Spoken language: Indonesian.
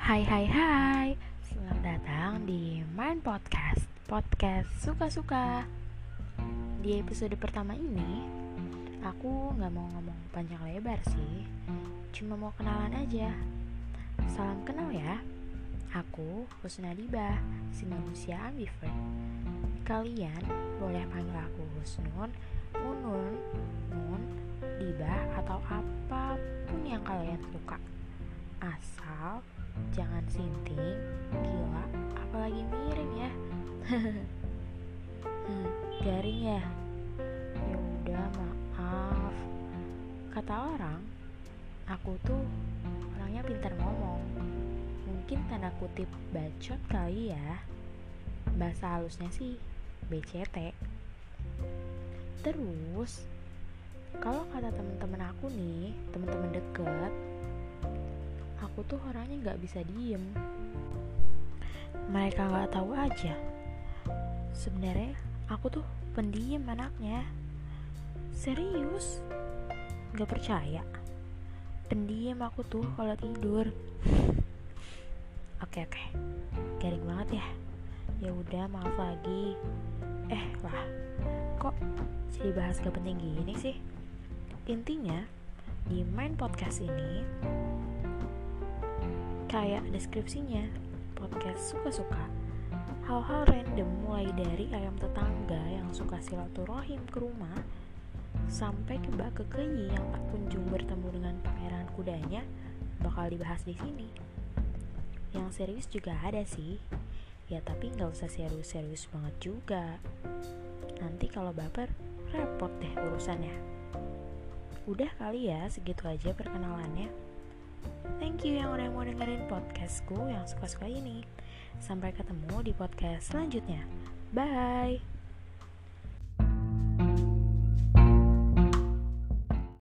hai hai Selamat datang di Mind Podcast. Podcast suka-suka Di episode pertama ini Aku gak mau ngomong panjang lebar sih. Cuma mau kenalan aja. Salam kenal ya. Aku Husna Diba Si manusia ambivert. Kalian boleh panggil aku Husnun Munun Nun Diba Atau apa pun yang kalian suka asal jangan sinting gila apalagi miring ya. Hmm, garing ya? Ya udah maaf. Kata orang aku tuh orangnya pintar ngomong. Mungkin tanda kutip bacot kali ya. Bahasa halusnya sih BCT terus kalau kata temen-temen aku nih temen-temen deket aku tuh orangnya nggak bisa diem. Mereka nggak tahu aja. Sebenarnya aku tuh pendiam anaknya. Serius? Nggak percaya? Pendiam aku tuh kalau tidur. Oke oke. Garing banget ya. Ya udah maaf lagi. Eh lah. Kok jadi bahas gak penting gini sih? Intinya di main podcast ini kayak deskripsinya podcast suka-suka hal-hal random mulai dari ayam tetangga yang suka silaturahim ke rumah sampai ke Mbak Kekeyi yang tak kunjung bertemu dengan pangeran kudanya bakal dibahas di sini. Yang serius juga ada sih, ya tapi nggak usah serius-serius banget juga. Nanti kalau baper repot deh urusannya. Udah kali ya segitu aja perkenalannya. Thank you yang udah mau dengerin podcastku yang suka-suka ini. Sampai ketemu di podcast selanjutnya. Bye.